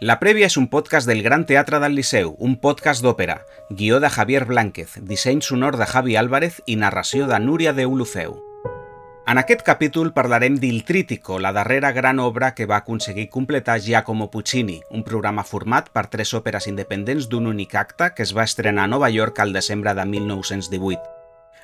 La Prèvia és un podcast del Gran Teatre del Liceu, un podcast d'òpera, guió de Javier Blánquez, disseny sonor de Javi Álvarez i narració de Núria de Ulufeu. En aquest capítol parlarem d'Il Trítico, la darrera gran obra que va aconseguir completar Giacomo Puccini, un programa format per tres òperes independents d'un únic acte que es va estrenar a Nova York al desembre de 1918.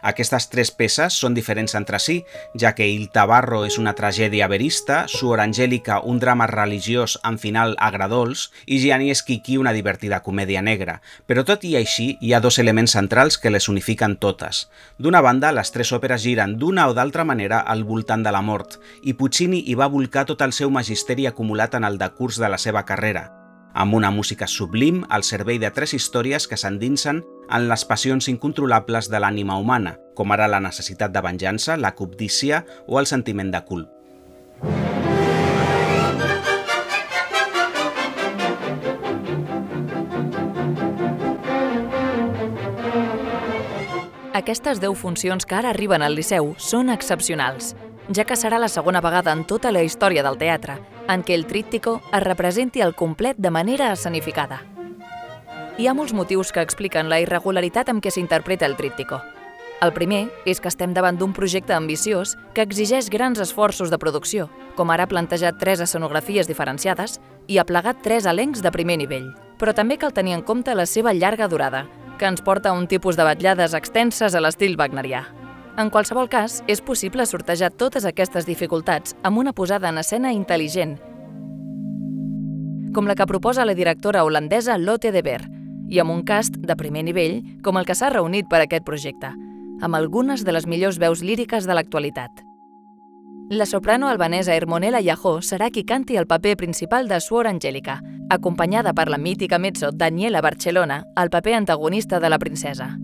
Aquestes tres peces són diferents entre si, ja que Il Tabarro és una tragèdia verista, Suor Angélica un drama religiós amb final agradols i Gianni Esquiqui una divertida comèdia negra. Però tot i així, hi ha dos elements centrals que les unifiquen totes. D'una banda, les tres òperes giren d'una o d'altra manera al voltant de la mort, i Puccini hi va volcar tot el seu magisteri acumulat en el decurs de la seva carrera, amb una música sublim al servei de tres històries que s'endinsen en les passions incontrolables de l'ànima humana, com ara la necessitat de venjança, la cobdícia o el sentiment de culp. Aquestes 10 funcions que ara arriben al Liceu són excepcionals, ja que serà la segona vegada en tota la història del teatre en què el tríptico es representi al complet de manera escenificada. Hi ha molts motius que expliquen la irregularitat amb què s'interpreta el tríptico. El primer és que estem davant d'un projecte ambiciós que exigeix grans esforços de producció, com ara plantejar tres escenografies diferenciades i aplegar tres elencs de primer nivell. Però també cal tenir en compte la seva llarga durada, que ens porta a un tipus de batllades extenses a l'estil wagnerià. En qualsevol cas, és possible sortejar totes aquestes dificultats amb una posada en escena intel·ligent, com la que proposa la directora holandesa Lotte de Beer, i amb un cast de primer nivell com el que s'ha reunit per aquest projecte, amb algunes de les millors veus líriques de l'actualitat. La soprano albanesa Hermonella Yahó serà qui canti el paper principal de Suor Angélica, acompanyada per la mítica mezzo Daniela Barcelona, el paper antagonista de la princesa.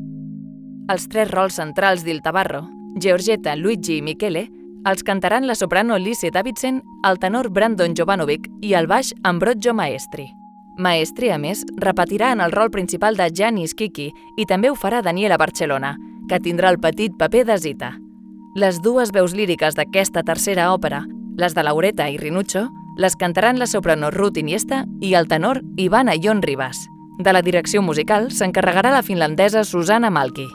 Els tres rols centrals d'Il Tabarro, Georgetta, Luigi i Michele, els cantaran la soprano Lise Davidsen, el tenor Brandon Jovanovic i el baix Ambrogio Maestri. Maestri, a més, repetirà en el rol principal de Janis Kiki i també ho farà Daniela Barcelona, que tindrà el petit paper de Zita. Les dues veus líriques d'aquesta tercera òpera, les de Laureta i Rinuccio, les cantaran la soprano Ruth Iniesta i el tenor Ivana Ion Ribas. De la direcció musical s'encarregarà la finlandesa Susanna Malki.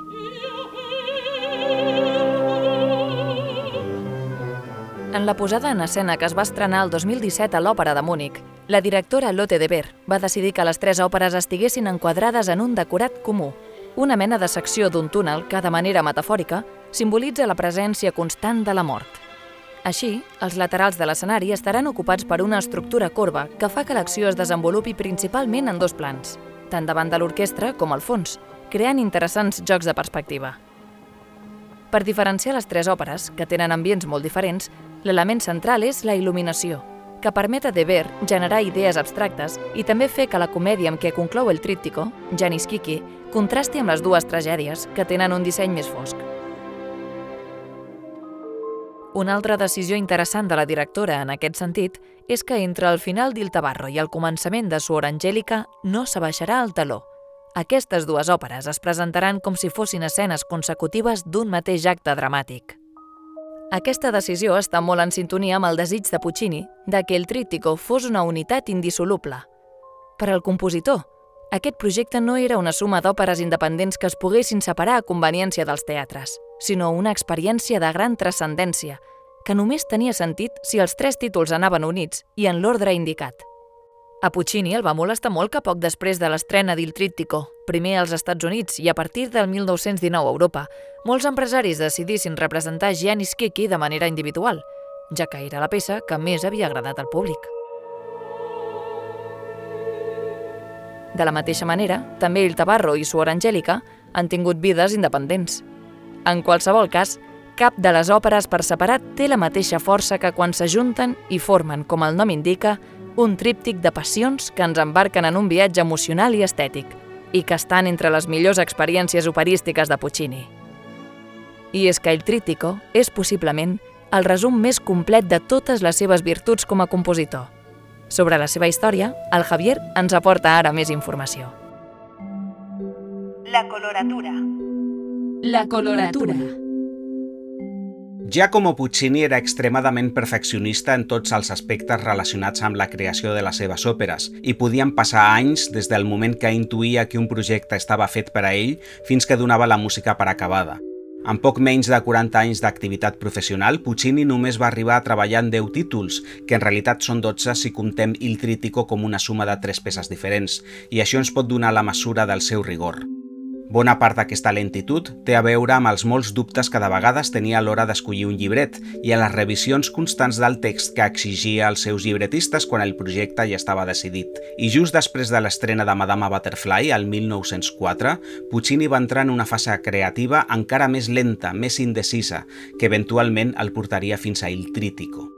En la posada en escena que es va estrenar el 2017 a l'Òpera de Múnich, la directora Lotte de Beer va decidir que les tres òperes estiguessin enquadrades en un decorat comú, una mena de secció d'un túnel que, de manera metafòrica, simbolitza la presència constant de la mort. Així, els laterals de l'escenari estaran ocupats per una estructura corba que fa que l'acció es desenvolupi principalment en dos plans, tant davant de l'orquestra com al fons, creant interessants jocs de perspectiva. Per diferenciar les tres òperes, que tenen ambients molt diferents, L'element central és la il·luminació, que permet a De Beer generar idees abstractes i també fer que la comèdia amb què conclou el tríptico, Janis Kiki, contrasti amb les dues tragèdies, que tenen un disseny més fosc. Una altra decisió interessant de la directora en aquest sentit és que entre el final d'Il Tabarro i el començament de Suor Angélica no s'abaixarà el taló. Aquestes dues òperes es presentaran com si fossin escenes consecutives d'un mateix acte dramàtic. Aquesta decisió està molt en sintonia amb el desig de Puccini de que el tríptico fos una unitat indissoluble. Per al compositor, aquest projecte no era una suma d'òperes independents que es poguessin separar a conveniència dels teatres, sinó una experiència de gran transcendència, que només tenia sentit si els tres títols anaven units i en l'ordre indicat. A Puccini el va molestar molt que poc després de l'estrena d'Il Tríptico, primer als Estats Units i a partir del 1919 a Europa, molts empresaris decidissin representar Giannis Kiki de manera individual, ja que era la peça que més havia agradat al públic. De la mateixa manera, també Il Tabarro i Suor Angélica han tingut vides independents. En qualsevol cas, cap de les òperes per separat té la mateixa força que quan s'ajunten i formen, com el nom indica, un tríptic de passions que ens embarquen en un viatge emocional i estètic i que estan entre les millors experiències operístiques de Puccini. I és que el Trítico és possiblement el resum més complet de totes les seves virtuts com a compositor. Sobre la seva història, el Javier ens aporta ara més informació. La coloratura. La coloratura. Giacomo Puccini era extremadament perfeccionista en tots els aspectes relacionats amb la creació de les seves òperes i podien passar anys des del moment que intuïa que un projecte estava fet per a ell fins que donava la música per acabada. Amb poc menys de 40 anys d'activitat professional, Puccini només va arribar a treballar en 10 títols, que en realitat són 12 si comptem Il Trítico com una suma de tres peces diferents, i això ens pot donar la mesura del seu rigor. Bona part d'aquesta lentitud té a veure amb els molts dubtes que de vegades tenia a l'hora d'escollir un llibret i a les revisions constants del text que exigia als seus llibretistes quan el projecte ja estava decidit. I just després de l'estrena de Madame Butterfly, al 1904, Puccini va entrar en una fase creativa encara més lenta, més indecisa, que eventualment el portaria fins a Il Trítico.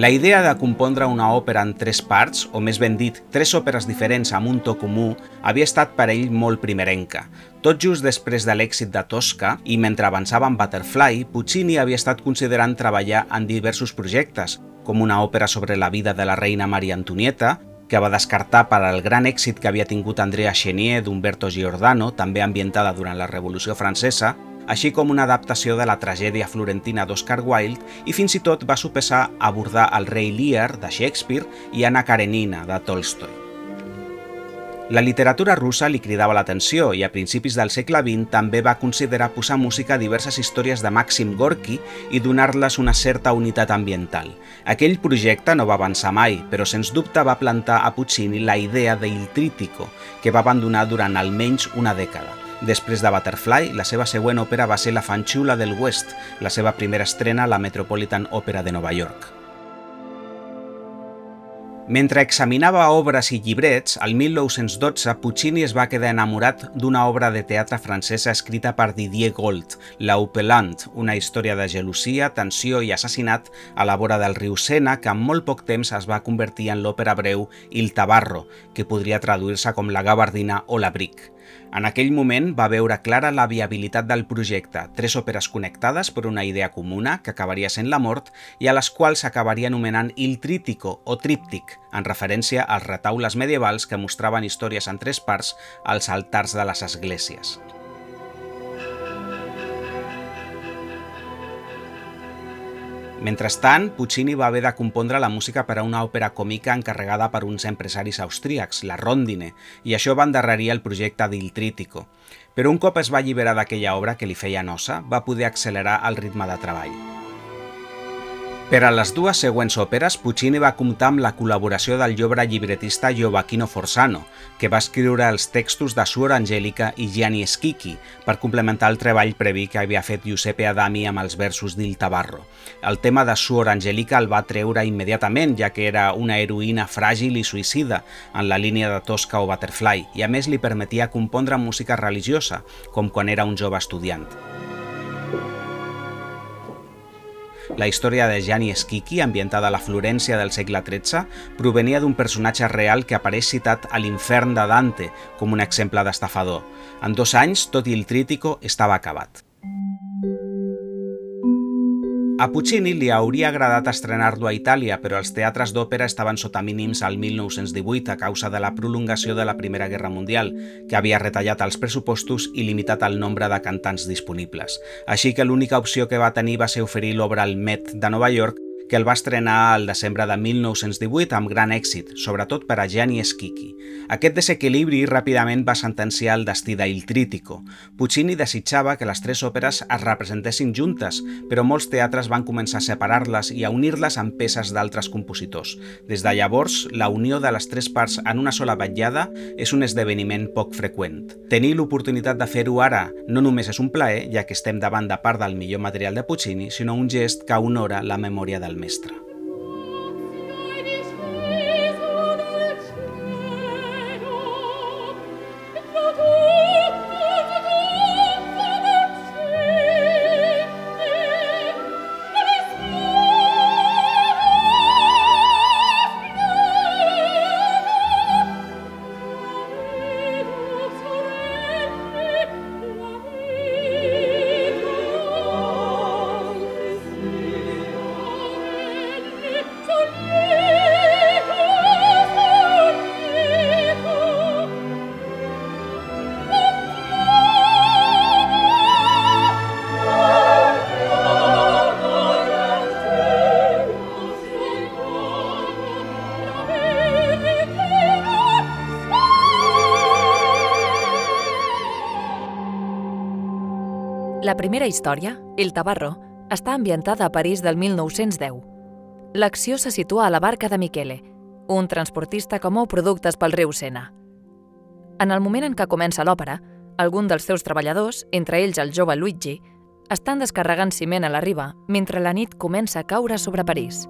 La idea de compondre una òpera en tres parts, o més ben dit, tres òperes diferents amb un to comú, havia estat per ell molt primerenca. Tot just després de l'èxit de Tosca i mentre avançava en Butterfly, Puccini havia estat considerant treballar en diversos projectes, com una òpera sobre la vida de la reina Maria Antonieta, que va descartar per al gran èxit que havia tingut Andrea Chenier d'Umberto Giordano, també ambientada durant la Revolució Francesa, així com una adaptació de la tragèdia florentina d'Oscar Wilde i fins i tot va sopesar abordar el rei Lear de Shakespeare i Anna Karenina de Tolstoi. La literatura russa li cridava l'atenció i a principis del segle XX també va considerar posar música a diverses històries de Màxim Gorky i donar-les una certa unitat ambiental. Aquell projecte no va avançar mai, però sens dubte va plantar a Puccini la idea de Il Trítico, que va abandonar durant almenys una dècada. Després de Butterfly, la seva següent òpera va ser La Fanxula del West, la seva primera estrena a la Metropolitan Opera de Nova York. Mentre examinava obres i llibrets, al 1912 Puccini es va quedar enamorat d'una obra de teatre francesa escrita per Didier Gold, La Upelant, una història de gelosia, tensió i assassinat a la vora del riu Sena que en molt poc temps es va convertir en l'òpera breu Il Tabarro, que podria traduir-se com La Gabardina o La Bric. En aquell moment va veure clara la viabilitat del projecte, tres òperes connectades per una idea comuna que acabaria sent la mort i a les quals s'acabaria anomenant Il Trítico o Tríptic, en referència als retaules medievals que mostraven històries en tres parts als altars de les esglésies. Mentrestant, Puccini va haver de compondre la música per a una òpera còmica encarregada per uns empresaris austríacs, la Rondine, i això va endarrerir el projecte d'Il Trítico. Però un cop es va alliberar d'aquella obra que li feia nosa, va poder accelerar el ritme de treball. Per a les dues següents òperes, Puccini va comptar amb la col·laboració del llobre llibretista Giovacchino Forzano, que va escriure els textos de Suor Angelica i Gianni Schicchi per complementar el treball previ que havia fet Giuseppe Adami amb els versos d'Il Tabarro. El tema de Suor Angelica el va treure immediatament, ja que era una heroïna fràgil i suïcida en la línia de Tosca o Butterfly, i a més li permetia compondre música religiosa, com quan era un jove estudiant. La història de Gianni Schicchi, ambientada a la Florència del segle XIII, provenia d'un personatge real que apareix citat a l'infern de Dante com un exemple d'estafador. En dos anys, tot i el trítico estava acabat. A Puccini li hauria agradat estrenar-lo a Itàlia, però els teatres d'òpera estaven sota mínims al 1918 a causa de la prolongació de la Primera Guerra Mundial, que havia retallat els pressupostos i limitat el nombre de cantants disponibles. Així que l'única opció que va tenir va ser oferir l'obra al Met de Nova York que el va estrenar al desembre de 1918 amb gran èxit, sobretot per a Gianni Schicchi. Aquest desequilibri ràpidament va sentenciar el destí d'Il Trítico. Puccini desitjava que les tres òperes es representessin juntes, però molts teatres van començar a separar-les i a unir-les amb peces d'altres compositors. Des de llavors, la unió de les tres parts en una sola vetllada és un esdeveniment poc freqüent. Tenir l'oportunitat de fer-ho ara no només és un plaer, ja que estem davant de part del millor material de Puccini, sinó un gest que honora la memòria del maestra. La primera història, El Tabarro, està ambientada a París del 1910. L'acció se situa a la barca de Michele, un transportista que mou productes pel riu Sena. En el moment en què comença l'òpera, algun dels seus treballadors, entre ells el jove Luigi, estan descarregant ciment a la riba mentre la nit comença a caure sobre París.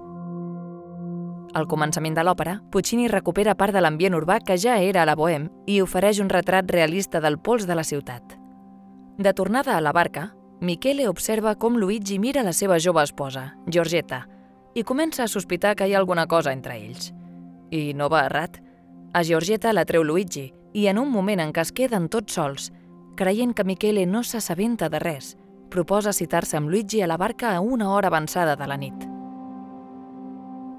Al començament de l'òpera, Puccini recupera part de l'ambient urbà que ja era a la Bohème i ofereix un retrat realista del pols de la ciutat. De tornada a la barca, Michele observa com Luigi mira la seva jove esposa, Giorgetta, i comença a sospitar que hi ha alguna cosa entre ells. I no va errat. A Giorgetta la treu Luigi i en un moment en què es queden tots sols, creient que Michele no s'assabenta de res, proposa citar-se amb Luigi a la barca a una hora avançada de la nit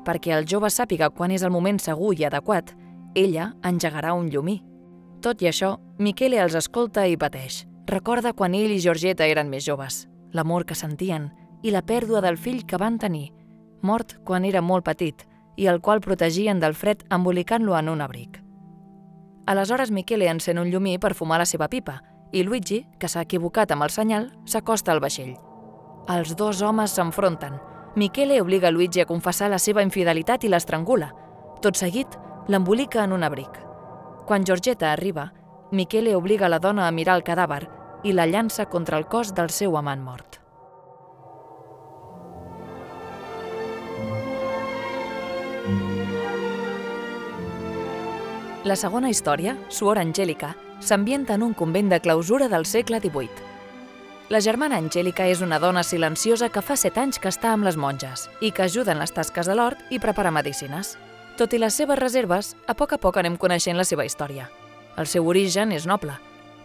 perquè el jove sàpiga quan és el moment segur i adequat, ella engegarà un llumí. Tot i això, Michele els escolta i pateix. Recorda quan ell i Georgetta eren més joves, l'amor que sentien i la pèrdua del fill que van tenir, mort quan era molt petit i el qual protegien del fred embolicant-lo en un abric. Aleshores Michele encén un llumí per fumar la seva pipa i Luigi, que s'ha equivocat amb el senyal, s'acosta al vaixell. Els dos homes s'enfronten, Michele obliga Luigi a confessar la seva infidelitat i l'estrangula. Tot seguit, l'embolica en un abric. Quan Giorgetta arriba, Michele obliga la dona a mirar el cadàver i la llança contra el cos del seu amant mort. La segona història, Suor Angèlica, s'ambienta en un convent de clausura del segle XVIII. La germana Angèlica és una dona silenciosa que fa set anys que està amb les monges i que ajuda en les tasques de l'hort i prepara medicines. Tot i les seves reserves, a poc a poc anem coneixent la seva història. El seu origen és noble,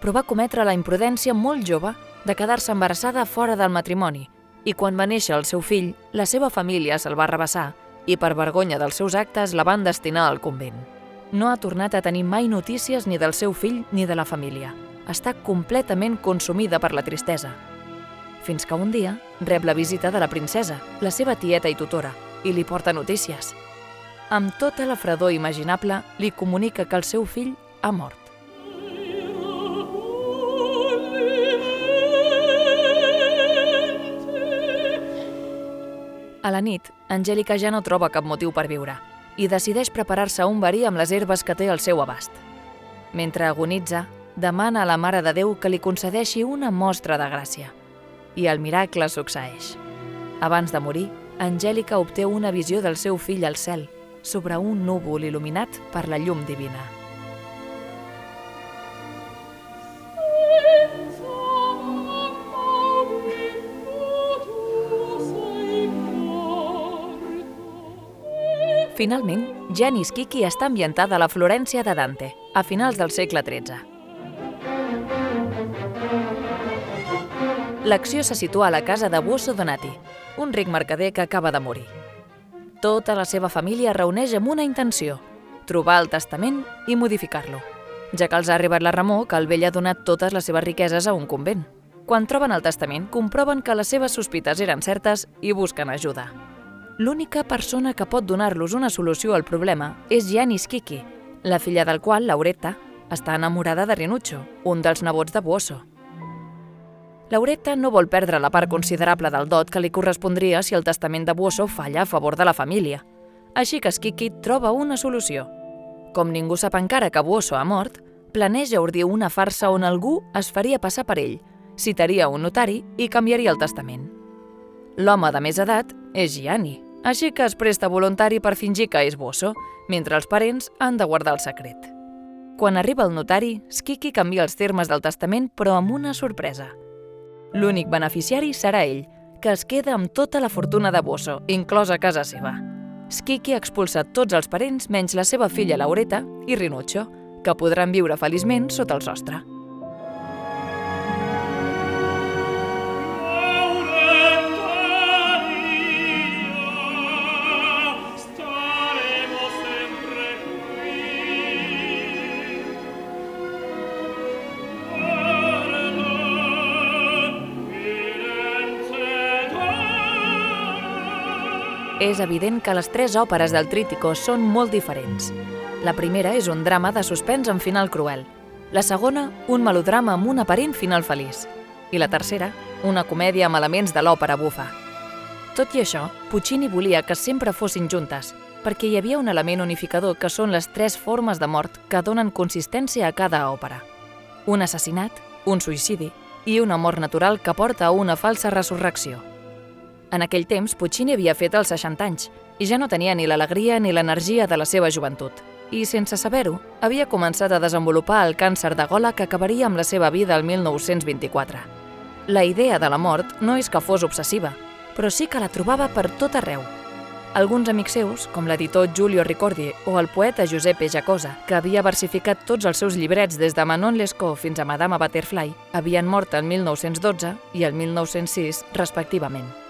però va cometre la imprudència molt jove de quedar-se embarassada fora del matrimoni i quan va néixer el seu fill, la seva família se'l va rebassar i per vergonya dels seus actes la van destinar al convent. No ha tornat a tenir mai notícies ni del seu fill ni de la família està completament consumida per la tristesa. Fins que un dia rep la visita de la princesa, la seva tieta i tutora, i li porta notícies. Amb tota la fredor imaginable, li comunica que el seu fill ha mort. A la nit, Angèlica ja no troba cap motiu per viure i decideix preparar-se un verí amb les herbes que té al seu abast. Mentre agonitza, demana a la Mare de Déu que li concedeixi una mostra de gràcia. I el miracle succeeix. Abans de morir, Angèlica obté una visió del seu fill al cel, sobre un núvol il·luminat per la llum divina. Finalment, Janis Kiki està ambientada a la Florència de Dante, a finals del segle XIII. L'acció se situa a la casa de Buoso Donati, un ric mercader que acaba de morir. Tota la seva família reuneix amb una intenció, trobar el testament i modificar-lo, ja que els ha arribat la remor que el vell ha donat totes les seves riqueses a un convent. Quan troben el testament, comproven que les seves sospites eren certes i busquen ajuda. L'única persona que pot donar-los una solució al problema és Janis Kiki, la filla del qual, Lauretta, està enamorada de Rinuccio, un dels nebots de Buoso. Lauretta no vol perdre la part considerable del dot que li correspondria si el testament de Buoso falla a favor de la família. Així que Skiki troba una solució. Com ningú sap encara que Buoso ha mort, planeja ordir una farsa on algú es faria passar per ell, citaria un notari i canviaria el testament. L'home de més edat és Gianni, així que es presta voluntari per fingir que és Buoso, mentre els parents han de guardar el secret. Quan arriba el notari, Skiki canvia els termes del testament però amb una sorpresa – L'únic beneficiari serà ell, que es queda amb tota la fortuna de Bosso, inclosa casa seva. Skiki expulsa tots els parents menys la seva filla Laureta i Rinuccio, que podran viure feliçment sota el sostre. És evident que les tres òperes del Trítico són molt diferents. La primera és un drama de suspens amb final cruel. La segona, un melodrama amb un aparent final feliç. I la tercera, una comèdia amb elements de l'òpera bufa. Tot i això, Puccini volia que sempre fossin juntes, perquè hi havia un element unificador que són les tres formes de mort que donen consistència a cada òpera. Un assassinat, un suïcidi i una mort natural que porta a una falsa resurrecció. En aquell temps, Puccini havia fet els 60 anys i ja no tenia ni l'alegria ni l'energia de la seva joventut. I, sense saber-ho, havia començat a desenvolupar el càncer de gola que acabaria amb la seva vida el 1924. La idea de la mort no és que fos obsessiva, però sí que la trobava per tot arreu. Alguns amics seus, com l'editor Giulio Ricordi o el poeta Giuseppe Giacosa, que havia versificat tots els seus llibrets des de Manon Lescaut fins a Madame Butterfly, havien mort el 1912 i el 1906, respectivament.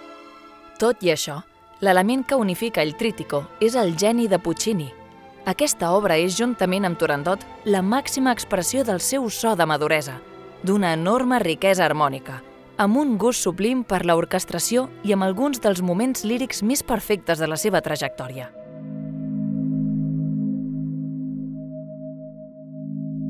Tot i això, l'element que unifica el trítico és el geni de Puccini. Aquesta obra és, juntament amb Turandot, la màxima expressió del seu so de maduresa, d'una enorme riquesa harmònica, amb un gust sublim per l'orquestració i amb alguns dels moments lírics més perfectes de la seva trajectòria.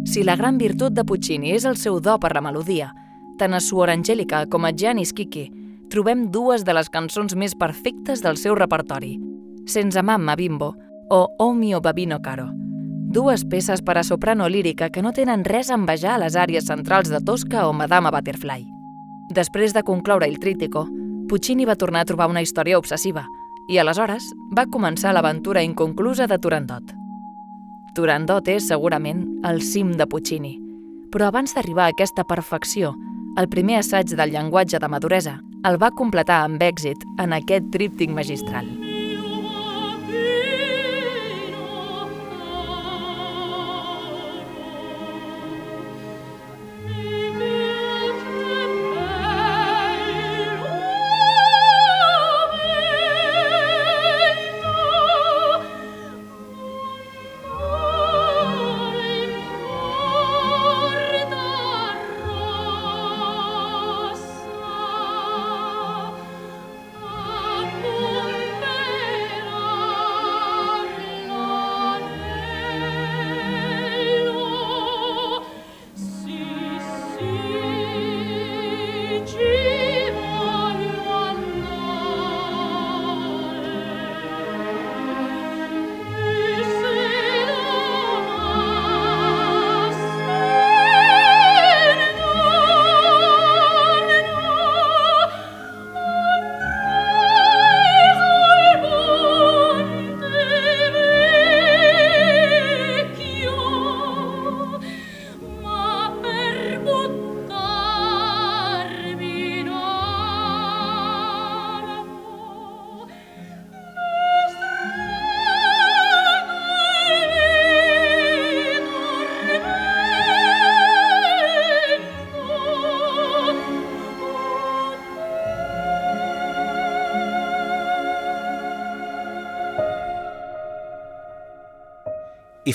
Si la gran virtut de Puccini és el seu do per la melodia, tant a Suor Angelica com a Gianni Schicchi, trobem dues de les cançons més perfectes del seu repertori, Senza mamma bimbo o O mio babino caro, dues peces per a soprano lírica que no tenen res a envejar a les àrees centrals de Tosca o Madame Butterfly. Després de concloure el trítico, Puccini va tornar a trobar una història obsessiva i aleshores va començar l'aventura inconclusa de Turandot. Turandot és segurament el cim de Puccini, però abans d'arribar a aquesta perfecció, el primer assaig del llenguatge de maduresa el va completar amb èxit en aquest tríptic magistral.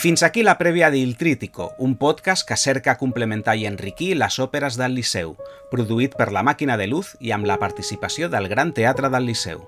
Fins aquí la prèvia d'Il Trítico, un podcast que cerca complementar i enriquir les òperes del Liceu, produït per la Màquina de Luz i amb la participació del Gran Teatre del Liceu.